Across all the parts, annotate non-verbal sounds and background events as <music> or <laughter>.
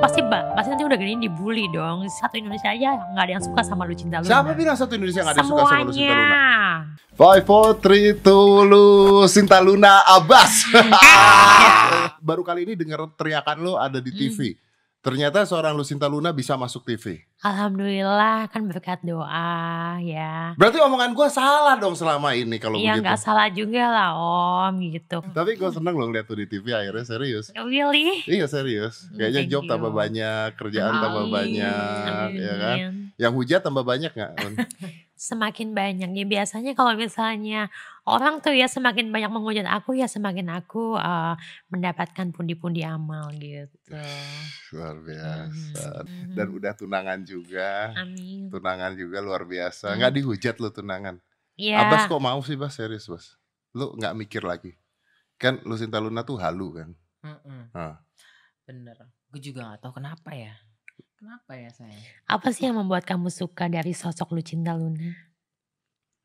pasti ba- pasti nanti udah gini dibully dong satu Indonesia aja nggak ada yang suka sama Lucinta Luna Siapa bilang satu Indonesia nggak ada yang suka sama Lucinta semuanya Luna? Five, four, three, two, Lucinta Luna Abbas. <laughs> Baru kali ini dengar teriakan lo ada di TV. Ternyata seorang Lucinta Luna bisa masuk TV. Alhamdulillah kan berkat doa ya Berarti omongan gue salah dong selama ini kalau Iya begitu. nggak salah juga lah om gitu Tapi gue seneng loh ngeliat tuh di TV akhirnya serius. Really? Iya serius. Hmm, Kayaknya thank job you. tambah banyak, kerjaan tambah Amin, banyak, ya kan? amin. Yang hujat tambah banyak nggak? <laughs> Semakin banyak ya biasanya kalau misalnya orang tuh ya semakin banyak menghujat aku ya semakin aku eh, mendapatkan pundi-pundi amal gitu. Luar biasa. Mhm, Dan mhm. udah tunangan juga. Amin. Tunangan juga luar biasa. Hmm. Nggak dihujat lo tunangan. Iya. Abbas kok mau sih Bas serius Bas? Lu nggak mikir lagi? Kan Lucinta Luna tuh halu kan? Mm-mm. Ah. Bener. Gue juga gak tahu kenapa ya. Kenapa ya saya? Apa sih yang membuat kamu suka dari sosok Lucinta Luna?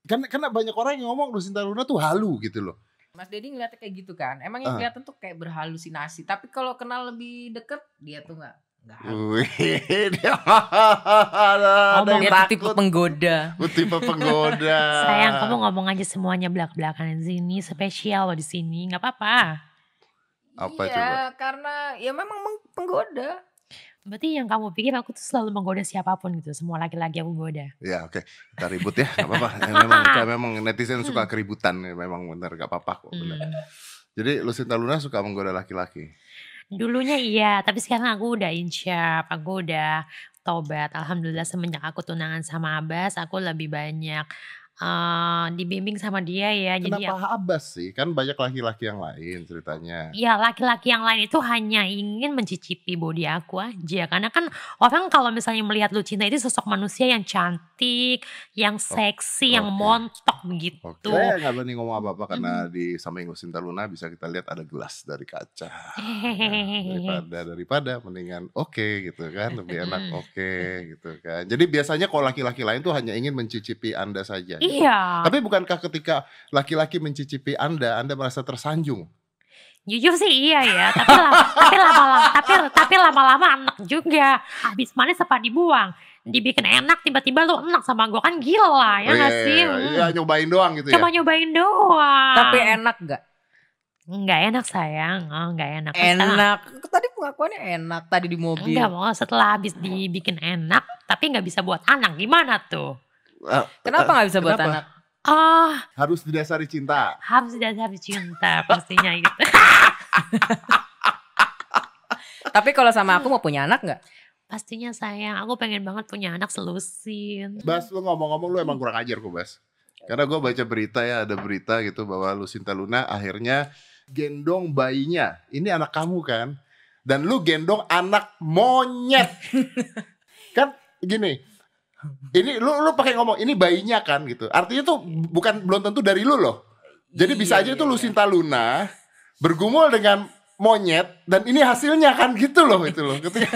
Kan karena banyak orang yang ngomong Lucinta Luna tuh halu gitu loh. Mas Dedi ngeliatnya kayak gitu kan. Emang yang kelihatan tuh kayak berhalusinasi. Tapi kalau kenal lebih deket, dia tuh nggak nggak halu. Wih, dia ada, yang tuh tipe penggoda. Lu tipe penggoda. Sayang kamu ngomong aja semuanya belak-belakan di sini spesial loh di sini nggak apa-apa. Apa iya, coba? karena ya memang penggoda. Berarti yang kamu pikir aku tuh selalu menggoda siapa pun gitu, semua laki-laki aku goda. Ya oke, kita ribut ya, nggak apa-apa. Ya, memang, <laughs> kita memang netizen suka keributan, ya, memang bener gak apa-apa kok. bener. Hmm. Jadi Lucinta Luna suka menggoda laki-laki. Dulunya iya, tapi sekarang aku udah insya, aku udah tobat. Alhamdulillah semenjak aku tunangan sama Abbas, aku lebih banyak eh, dibimbing sama dia ya. Jadi Kenapa Abbas sih? Kan banyak laki-laki yang lain ceritanya. Ya laki-laki yang lain itu hanya ingin mencicipi body aku aja Karena kan orang kalau misalnya melihat Lucinta itu sosok manusia yang cantik Yang seksi, yang oke. montok begitu Oke, saya nggak berani ngomong apa-apa karena di samping Lucinta Luna bisa kita lihat ada gelas dari kaca. <laughs> daripada daripada mendingan oke gitu kan lebih enak oke gitu kan jadi biasanya kalau laki-laki lain tuh hanya ingin mencicipi anda saja gitu. Iya. Tapi bukankah ketika laki-laki mencicipi anda anda merasa tersanjung? Jujur sih iya ya Tapi lama- tapi lama-lama tapi, tapi lama-lama enak juga. Habis manis apa dibuang? Dibikin enak tiba-tiba lu enak sama gue Kan gila ya Oh, gak iya, sih? iya, Hmm. iya, nyobain doang gitu Cuma ya nyobain doang. Tapi enak gak? Nggak enak sayang. Oh, Nggak enak. Enak. Tadi pengakuannya enak. Tadi di mobil. Enggak mau setelah habis dibikin enak tapi nggak bisa buat anak. Gimana tuh? Ah, Kenapa nggak bisa buat Kenapa? anak? Oh harus didasari cinta harus harus cinta <laughs> pastinya gitu. <laughs> Tapi kalau sama aku mau punya anak nggak? pastinya sayang aku pengen banget punya anak selusin. Bas lu ngomong-ngomong lu emang kurang ajar kok Bas karena gue baca berita ya ada berita gitu bahwa Lucinta Luna akhirnya gendong bayinya ini anak kamu kan dan lu gendong anak monyet <laughs> kan gini ini lu lu pakai ngomong ini bayinya kan gitu. Artinya tuh bukan belum tentu dari lu loh. Jadi bisa aja Iya, itu Lucinta Luna bergumul dengan monyet dan ini hasilnya kan gitu loh itu loh. Ketika <laughs>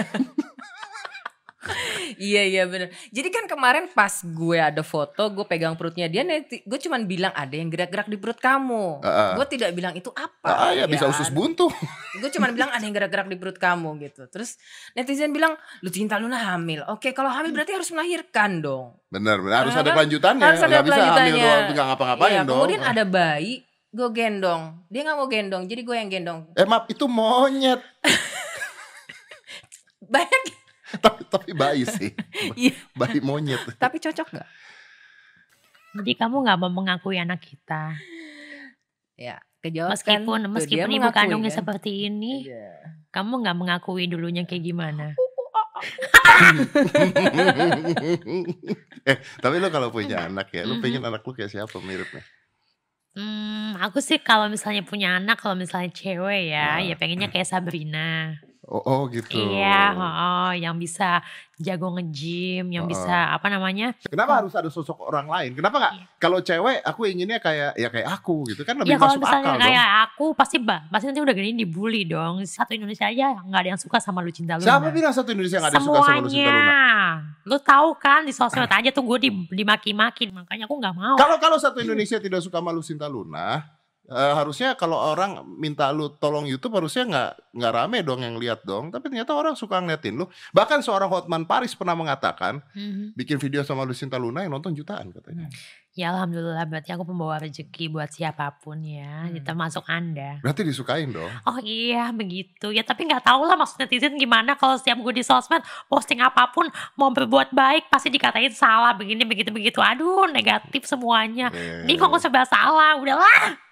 Iya iya bener. Jadi kan kemarin pas gue ada foto, gue pegang perutnya dia, neti- gue cuman bilang ada yang gerak-gerak di perut kamu. Ah. Gue tidak bilang itu apa. ah ya bisa usus buntu Gue cuman bilang ada yang gerak-gerak di perut kamu gitu. Terus netizen bilang, lu cinta Luna hamil. Oke kalau hamil berarti harus melahirkan dong. benar benar harus Karena ada kan kelanjutannya harus ada bisa hamil kelanjutannya. doang nggak ngapa-ngapain Iya, dong Kemudian ada bayi, gue gendong. Dia nggak mau gendong, jadi gue yang gendong. Eh maaf itu monyet <laughs> Banyak, <laughs> tapi tapi bayi sih <laughs> Iya. bayi monyet <laughs> tapi cocok nggak? Jadi kamu nggak mau mengakui anak kita Ya, kejawab meskipun kan. Meskipun ibu mengakui kandungnya kan. seperti ini Iya. kamu nggak mengakui dulunya kayak gimana? eh tapi lu kalau punya anak ya lu Mhm. pengen anak lu kayak siapa miripnya Hmm, aku sih kalau misalnya punya anak kalau misalnya cewek ya, Ah. ya pengennya kayak Sabrina. Oh, oh gitu Iya, oh, yang bisa jago nge-gym, yang Oh. bisa apa namanya? kenapa harus ada sosok orang lain kenapa nggak Iya. kalau cewek aku inginnya kayak ya kayak aku gitu kan lebih Ya kalau masuk misalnya akal dong kayak aku pasti bah, pasti nanti udah gini dibully dong. Satu Indonesia aja nggak ada yang suka sama Lucinta Luna. siapa bilang satu Indonesia nggak ada yang suka sama Lucinta Semuanya. Luna Lu tahu kan di sosmed aja tuh gue di, dimaki-maki, makanya aku nggak mau. kalau kalau satu Indonesia tidak suka sama Lucinta Luna Eh, harusnya kalau orang minta lu tolong YouTube harusnya nggak nggak rame dong yang lihat dong. Tapi ternyata orang suka ngeliatin lu. Bahkan seorang Hotman Paris pernah mengatakan Mhm. bikin video sama Lucinta Luna yang nonton jutaan katanya. Ya alhamdulillah berarti aku pembawa rezeki buat siapa pun ya, Hmm. termasuk Anda. Berarti disukain dong. Oh iya begitu ya tapi nggak tahu lah maksud netizen gimana kalau setiap gue di sosmed posting apa pun mau berbuat baik pasti dikatain salah begini begitu begitu aduh negatif semuanya ini kok serba salah udahlah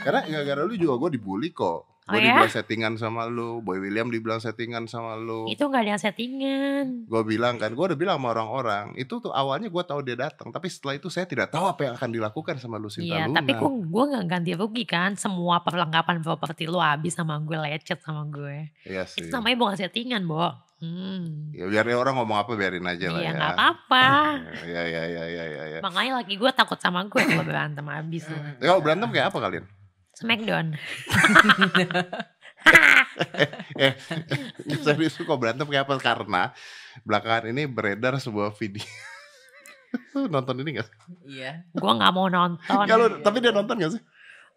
Karena gara-gara lu juga gue dibully kok. Oh Gue ya? dibilang settingan sama lu, Boy William dibilang settingan sama lu. itu nggak ada yang settingan Gue bilang kan, gue udah bilang sama orang-orang, itu tuh awalnya gue tahu dia datang, tapi setelah itu saya tidak tahu apa yang akan dilakukan sama Lucinta Iya Luna. tapi gue gue nggak ganti rugi kan semua perlengkapan properti lu habis sama gue lecet sama gue Iya sih. itu namanya bukan settingan bo hmm. Ya biarin orang ngomong apa biarin aja lah Iya ya. nggak apa-apa <laughs> Ya ya ya ya ya. ya. makanya laki gue takut sama gue kalau berantem habis. Ya, Kalau berantem kayak apa kalian? Smackdown <laughs> Eh, serius kok berantem kayak apa? Karena belakangan ini beredar sebuah video. <laughs> Nonton ini gak sih? Iya. gue nggak mau nonton lu- tapi dia nonton gak sih?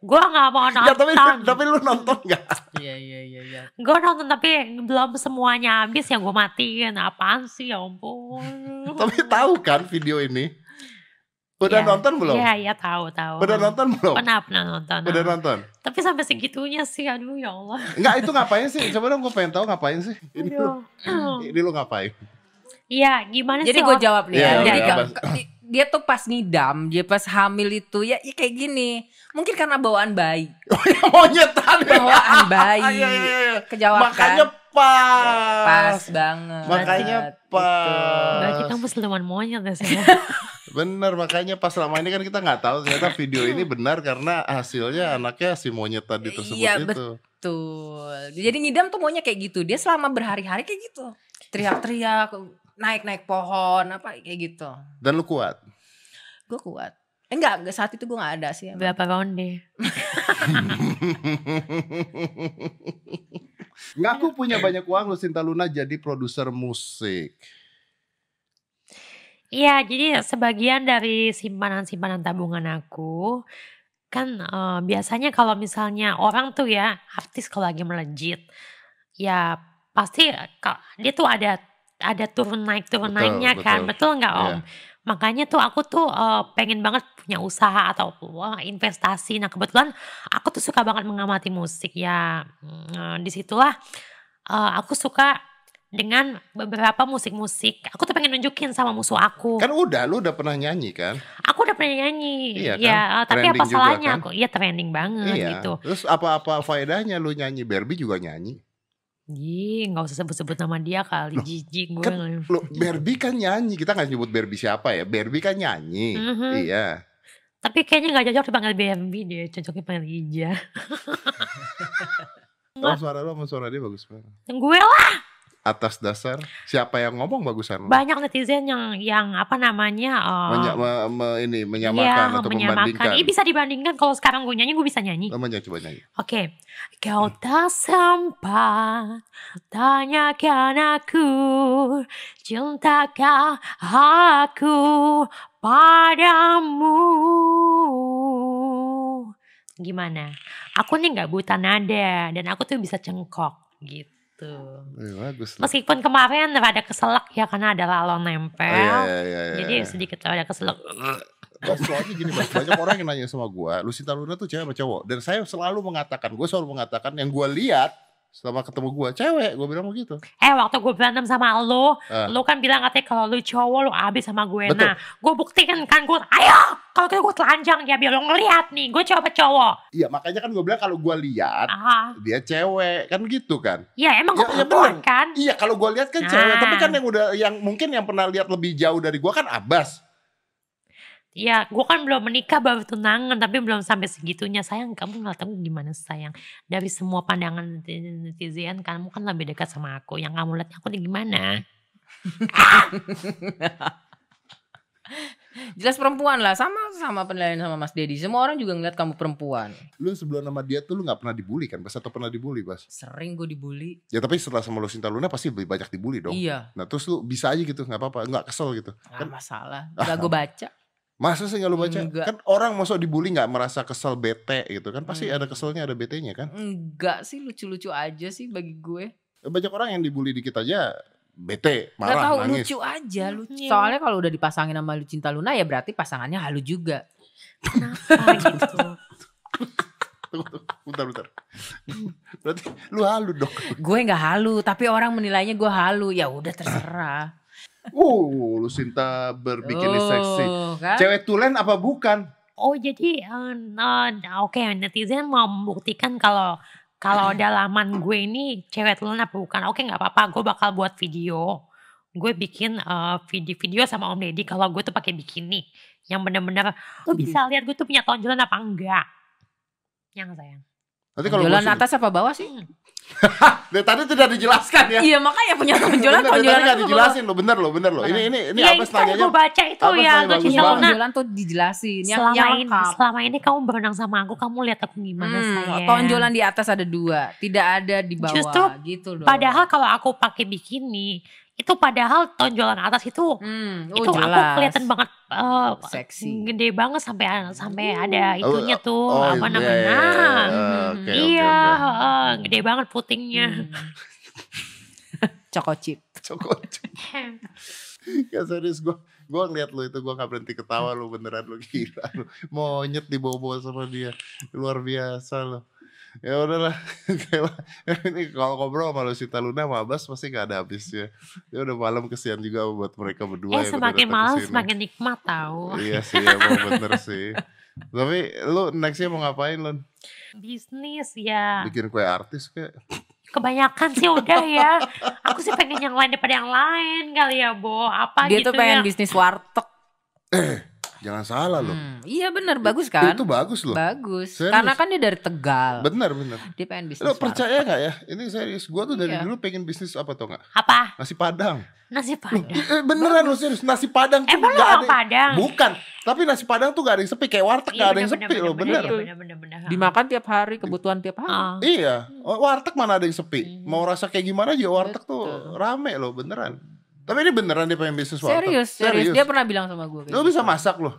Gue nggak mau Nggak, tapi, nonton tapi lu nonton gak? Iya iya iya iya. gue nonton tapi belum semuanya habis ya gue matiin apaan sih ya ampun tapi tahu kan video ini? Udah Iya. nonton belum? Iya iya tahu tahu Udah nonton belum? pernah pernah nonton Udah nonton? tapi sampai segitunya sih aduh ya Allah Enggak, itu ngapain sih? Coba dong gue pengen tahu ngapain sih? Ini lu, ini lu ngapain? iya gimana Jadi sih gue orang- jawab nih Iya, ya. iya, Jadi iya, ke- dia tuh pas ngidam, dia pas hamil itu ya, ya kayak gini. Mungkin karena bawaan bayi, <laughs> Monyetan bawaan <laughs> bayi, Iya, iya, iya. kejawakan. Makanya pas. pas banget. Makanya pas. berarti kamu siluman monyet ya sih <laughs> Bener makanya pas selama ini kan kita nggak tahu ternyata video ini benar karena hasilnya anaknya si monyet tadi tersebut Iya, itu. Betul. Jadi ngidam tuh maunya kayak gitu. Dia selama berhari-hari kayak gitu. Teriak-teriak, naik-naik pohon, apa kayak gitu. Dan lu kuat. Gue kuat. Eh, enggak, enggak saat itu gue gak ada sih. emang. berapa ronde Ngaku punya banyak uang Lucinta Luna jadi produser musik. Iya, jadi sebagian dari simpanan-simpanan tabungan aku kan eh, biasanya kalau misalnya orang tuh ya artis kalau lagi melejit, ya pasti dia tuh ada ada turun naik turun Betul, naiknya kan, betul. betul nggak om? Iya. Makanya tuh aku tuh eh, pengen banget punya usaha atau wah, investasi. Nah kebetulan aku tuh suka banget mengamati musik ya. mm, di situlah eh, aku suka dengan beberapa musik-musik. Aku tuh pengen nunjukin sama musuh aku. Kan udah lu udah pernah nyanyi kan? Aku udah pernah nyanyi. Iya kan? Ya, eh, tapi apa salahnya kan? aku? Iya trending banget iya. gitu. Terus apa-apa faedahnya lu nyanyi? Barbie juga nyanyi. Ih, nggak usah sebut-sebut nama dia kali jijik gue. kan Lu Barbie kan nyanyi. Kita nggak nyebut Barbie siapa ya. Barbie kan nyanyi. Mhm. Iya. Tapi kayaknya nggak cocok dipanggil BMB dia, cocoknya panggil Ija. <laughs> Oh, suara lu sama suara dia bagus banget. gue lah Atas dasar siapa yang ngomong bagusan banyak netizen yang yang apa namanya eh, Menya- me- me- ini menyamakan atau membandingkan. Ih, bisa dibandingkan kalau sekarang gue nyanyi gue bisa nyanyi. Nyanyi, coba nyanyi. Oke, kau tak sempat tanyakan aku, cintakah aku padamu? Gimana? Aku nih nggak buta nada dan aku tuh bisa cengkok gitu. Eh, bagus. lah. Meskipun kemarin rada keselak ya karena ada lalon nempel, Oh, iya, iya, iya, jadi iya. sedikit rada keselak. Soalnya gini banyak orang yang nanya sama gua, Lucinta Luna tuh cewek apa cowok? Dan saya selalu mengatakan, gue selalu mengatakan yang gua lihat selama ketemu gua cewek, gua bilang begitu. Eh waktu gue berantem sama lo, Ah. lo kan bilang katanya kalau lu cowok lo abis sama gue. Betul. Nah, gue buktikan kan gue, ayo kalau gitu gue telanjang ya biar lo ngeliat nih, gue cowok apa cowok. Iya, makanya kan gua bilang kalau gua lihat Ah, dia cewek, kan gitu kan? ya emang gue Ya, ya perempuan bener. kan. Iya, kalau gua lihat kan Nah. cewek, tapi kan yang udah yang mungkin yang pernah lihat lebih jauh dari gua kan Abbas. Ya, gue kan belum menikah baru tunangan, tapi belum sampai segitunya. Sayang, kamu nggak tahu gimana sayang. Dari semua pandangan netizen, kamu kan lebih dekat sama aku. Yang kamu lihat aku nih gimana? <laughs> Jelas perempuan lah, sama sama penilaian sama Mas Dedi. Semua orang juga ngeliat kamu perempuan. Lu sebelum nama dia tuh lu nggak pernah dibully kan? Bas atau pernah dibully, Bas? Sering gue dibully. Ya tapi setelah sama Lucinta Luna pasti lebih banyak dibully dong. Iya, Nah terus lu bisa aja gitu, nggak apa-apa, nggak kesel gitu. nggak masalah. <laughs> Gak gue baca. Masa sih nggak lu baca? Enggak. Kan orang masuk dibully nggak merasa kesel bete gitu kan? Pasti Hmm. ada keselnya ada betenya kan? Enggak sih lucu-lucu aja sih bagi gue. Banyak orang yang dibully dikit aja bete, Gak marah, tahu nangis. lucu aja lucu. Iya. Soalnya kalau udah dipasangin sama Lucinta Luna ya berarti pasangannya halu juga. Kenapa <laughs> gitu? Bentar, bentar. Berarti lu halu dong. Gue nggak halu, tapi orang menilainya gue halu. Ya udah terserah. Uh, Lucinta berbikini seksi. Oh, kan? Cewek tulen apa bukan? Oh jadi eh, eh, oke netizen mau membuktikan kalau kalau dalaman gue ini cewek tulen apa bukan? Oke nggak apa-apa, gue bakal buat video. Gue bikin eh, video-video sama Om Deddy kalau gue tuh pakai bikini yang bener-bener lo bisa lihat gue tuh punya tonjolan apa enggak? Yang sayang. Nanti kalau Tonjolan atas apa bawah sih? <laughs> Dari tadi tidak dijelaskan ya. Iya makanya punya <laughs> tonjolan Bener, tonjolan tadi dijelasin lo, bener lo, bener lo. Ini ini ini Iya apa tadi nanyanya? gue baca itu ya gue cinta tonjolan tuh dijelasin. Yang, Selama yang ini, selama ini kamu berenang sama aku, kamu lihat aku gimana Hmm, sayang. tonjolan di atas ada dua, tidak ada di bawah. Justru gitu dong. Padahal kalau aku pakai bikini, itu padahal tonjolan atas itu hmm, oh, itu aku jelas. kelihatan banget eh, Seksi. gede banget sampai sampai ada Oh, itunya tuh oh, apa iya, namanya iya, iya, Nah, iya. Oke, oke, iya oke. eh, gede banget putingnya Hmm. Choco chip. Cokot. Ya serius gue gue ngeliat lu itu gue gak berhenti ketawa lu beneran lu gila lu monyet dibawa-bawa sama dia luar biasa lu ya udahlah. <laughs> Kayak- ini kalau ngobrol sama Lucita Luna sama Abbas pasti gak ada habisnya. Ya udah malam kesian juga buat mereka berdua eh yang semakin malam ke sini. semakin nikmat tahu iya sih emang bener sih. Tapi lu nextnya mau ngapain lu bisnis ya. Bikin kue artis kayak kebanyakan sih udah ya. Aku sih pengen yang lain daripada yang lain kali ya Bo. Apa Dia gitu tuh pengen ya? bisnis warteg. <clears throat> jangan salah lu Hmm, Iya bener bagus kan? itu bagus loh Bagus. Serius? Karena kan dia dari Tegal. bener bener Dia pengen bisnis Lo percaya gak ya? Ini serius. Gue tuh dari Iya. dulu pengen bisnis apa tau gak? apa Nasi Padang. nasi padang Eh, beneran lo serius. Nasi Padang tuh emang gak ada. padang Bukan. Tapi nasi Padang tuh gak ada yang sepi. Kayak warteg Iya, gak ada yang sepi bener, loh. bener, Bener. iya, bener, bener, bener. Dimakan tiap hari, kebutuhan tiap hari. Ah. Iya. Oh, Warteg mana ada yang sepi. Hmm. Mau rasa kayak gimana aja warteg tuh Betul. rame loh. Beneran. Tapi ini beneran dia pengen bisnis warteg. Serius, serius, Dia pernah bilang sama gue. kayak Lo gitu. bisa masak loh.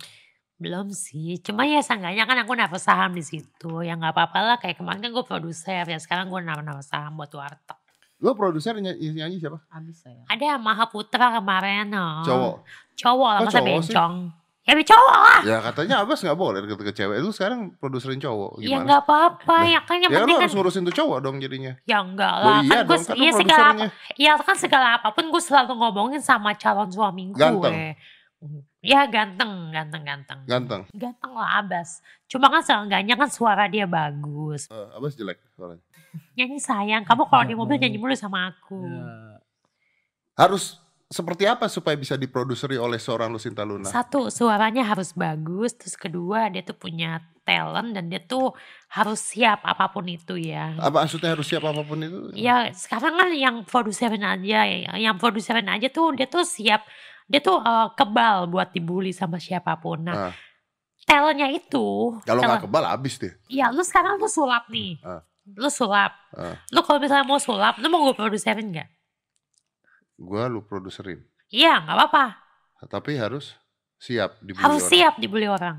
Belum sih, cuma ya seenggaknya kan aku dapat saham di situ. Ya nggak apa-apa lah, kayak kemarin kan gue produser, ya sekarang gue nambah saham buat warteg. Lo produser nyanyi, nyanyi siapa? Habis saya. Ada Mahaputra kemarin. Oh. Cowok. Cowok lah, Kok masa cowok sih? Ya cowok lah. Ya katanya Abbas gak boleh deket ke cewek. Lu sekarang produserin cowok. Ya Gimana? nggak apa-apa, ya kan yang Ya penting kan. harus ngurusin tuh cowok dong jadinya. Ya enggak lah, iya kan gue. Kan ya lo segala apa, produsernya. ya kan segala apa pun gue selalu ngomongin sama calon suami gue. Ganteng. Ya ganteng, ganteng, ganteng. Ganteng. Ganteng lah Abas. Cuma kan seenggaknya kan suara dia bagus. Eh, Abbas jelek suaranya. Nyanyi sayang, kamu kalau di mobil nyanyi mulu sama aku. Iya. Harus seperti apa supaya bisa diproduseri oleh seorang Lucinta Luna? Satu, suaranya harus bagus. Terus kedua, dia tuh punya talent dan dia tuh harus siap apa pun itu ya. Apa maksudnya harus siap apa pun itu? Ya sekarang kan yang produserin aja, yang produserin aja tuh dia tuh siap, dia tuh eh, kebal buat dibully sama siapa pun. Nah, Ah. talentnya itu, Kalau nggak kebal habis deh. ya lu sekarang lu sulap nih, Ah. lu sulap, Ah. lu kalau misalnya mau sulap, lu mau gue produserin nggak? Gua lu produserin. Iya nggak apa-apa, Tapi harus siap dibully harus orang. siap dibully orang.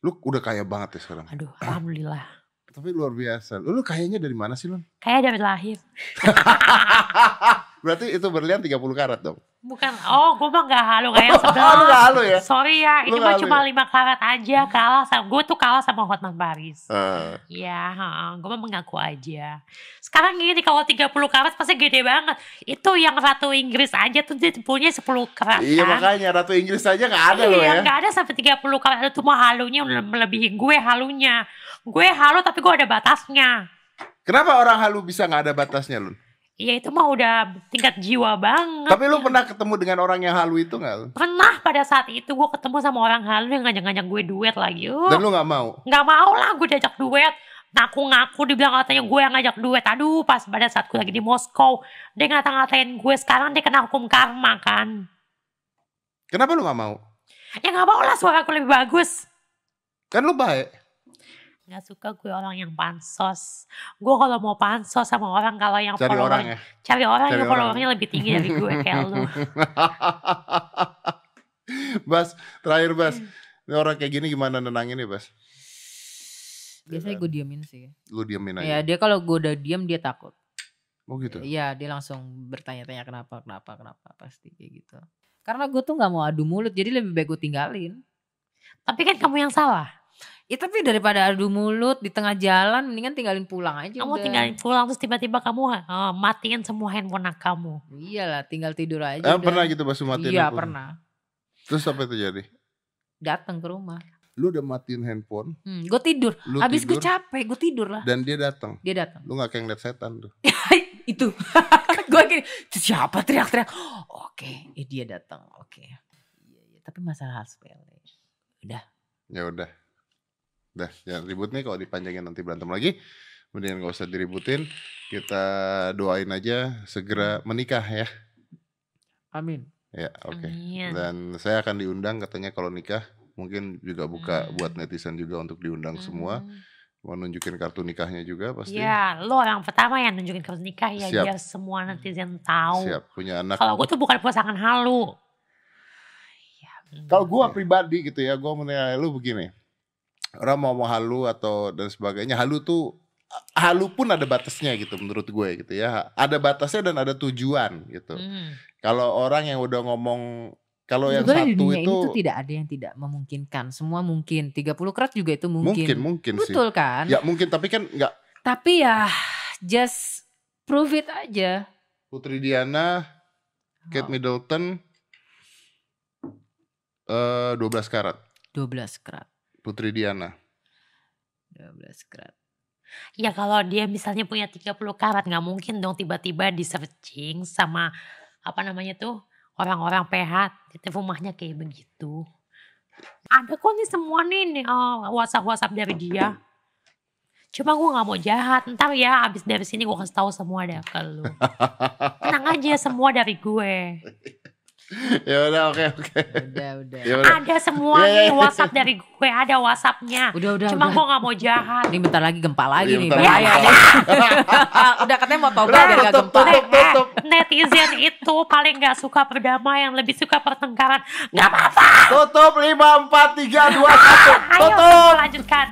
Lu udah kaya banget ya sekarang. Aduh, alhamdulillah. Tapi luar biasa. Lu, lu kayaknya dari mana sih, Lun? Kayak dari lahir. <laughs> Berarti itu berlian 30 karat dong. Bukan, oh gue mah gak halu kayak yang <laughs> Oh, sebelah. nggak halu ya? Sorry ya, ini mah cuma ya? 5 karat aja kalah sama, gue tuh kalah sama Hotman Paris. Eh, Ya, gue mah mengaku aja. Sekarang gini kalau 30 karat pasti gede banget. Itu yang Ratu Inggris aja tuh dia punya 10 karat iya kan. makanya Ratu Inggris aja nggak ada loh iya, ya. gak ada sampai 30 karat itu mah halunya udah melebihi gue halunya. Gue halu tapi gue ada batasnya. Kenapa orang halu bisa nggak ada batasnya, Lun? Ya itu mah udah tingkat jiwa banget. Tapi lu pernah ketemu dengan orang yang halu itu? Lun? Pernah pada saat itu gue ketemu sama orang halu yang ngajak-ngajak gue duet lagi. Uh, Dan lu nggak mau? nggak mau lah gue diajak duet. Ngaku-ngaku dibilang katanya gue yang ngajak duet. Aduh pas pada saat gue lagi di Moskow. Dia ngata-ngatain gue sekarang dia kena hukum karma kan. Kenapa lu nggak mau? Ya nggak mau lah suara gue lebih bagus. Kan lu baik. Gak suka gue orang yang pansos. Gue kalau mau pansos sama orang kalau yang Cari orang ya. Cari orang Cari yang orang. followernya lebih tinggi dari gue kayak lu. <laughs> Bas, terakhir Bas. Ini orang kayak gini gimana nenangin ya Bas? Biasanya gue diemin sih. Lu diemin aja. Ya dia kalau gue udah diem dia takut. Oh gitu. Iya dia langsung bertanya-tanya kenapa, kenapa, kenapa pasti kayak gitu. Karena gue tuh nggak mau adu mulut jadi lebih baik gue tinggalin. Tapi kan kamu yang salah. Ya tapi daripada adu mulut di tengah jalan mendingan tinggalin pulang aja Kamu udah. tinggalin pulang terus tiba-tiba kamu eh, matiin semua handphone kamu. Iyalah tinggal tidur aja. Eh, udah. pernah gitu lu matiin Iya pernah. Terus apa itu jadi? Datang ke rumah. Lu udah matiin handphone, Hmm, gue tidur. lu Habis gue capek, gue tidur lah. dan dia datang. Dia datang. Lu gak kayak ngeliat setan tuh. <laughs> itu <laughs> gue gini "Itu siapa teriak-teriak oke eh dia datang oke iya iya tapi masalah hal sepele udah Ya udah. Udah, jangan ribut nih kalau dipanjangin nanti berantem lagi. Mendingan gak usah diributin. Kita doain aja segera menikah ya. amin Ya, oke. Amin. Dan saya akan diundang katanya kalau nikah. Mungkin juga buka Hmm. buat netizen juga untuk diundang semua. Hmm. Mau nunjukin kartu nikahnya juga pasti. Ya, lo orang pertama yang nunjukin kamu nikah ya Siap. biar semua netizen tahu. Siap, punya anak. Kalau gue tuh bukan pasangan halu. Ya, Kalau gua pribadi gitu ya, gua menilai lu begini. Orang mau mau halu atau dan sebagainya, halu tuh halu pun ada batasnya gitu menurut gue gitu ya. Ada batasnya dan ada tujuan gitu. Hmm. Kalau orang yang udah ngomong kalau yang di satu dunia itu ini tuh tidak ada yang tidak memungkinkan semua mungkin 30 kerat juga itu mungkin mungkin mungkin sih. betul kan Ya mungkin tapi kan nggak tapi ya just prove it aja Putri Diana, Kate Oh, Middleton eh 12 karat. 12 kerat Putri Diana. 12 kerat Ya kalau dia misalnya punya 30 karat nggak mungkin dong tiba-tiba di searching sama apa namanya tuh orang-orang PH di rumahnya kayak begitu. Ada kok nih semua nih, nih oh, WhatsApp WhatsApp dari dia. Cuma gue nggak mau jahat. Ntar ya abis dari sini gue kasih tahu semua deh ke lu. <laughs> Tenang aja semua dari gue. Ya udah oke oke. udah udah Ya udah. Ada semua Ya, ya, nih ya. WhatsApp dari gue. Ada WhatsAppnya. udah udah Cuma udah. gue nggak mau jahat. Ini bentar lagi gempa lagi Iya, nih. bentar Bahaya lagi. nih. <laughs> Udah katanya mau tobat biar gak tutup, gempa. tutup, tutup. Netizen itu paling nggak suka perdamaian, lebih suka pertengkaran. Nggak apa-apa. Tutup 5 4 3 2 1. Ayo Tutup. lanjutkan.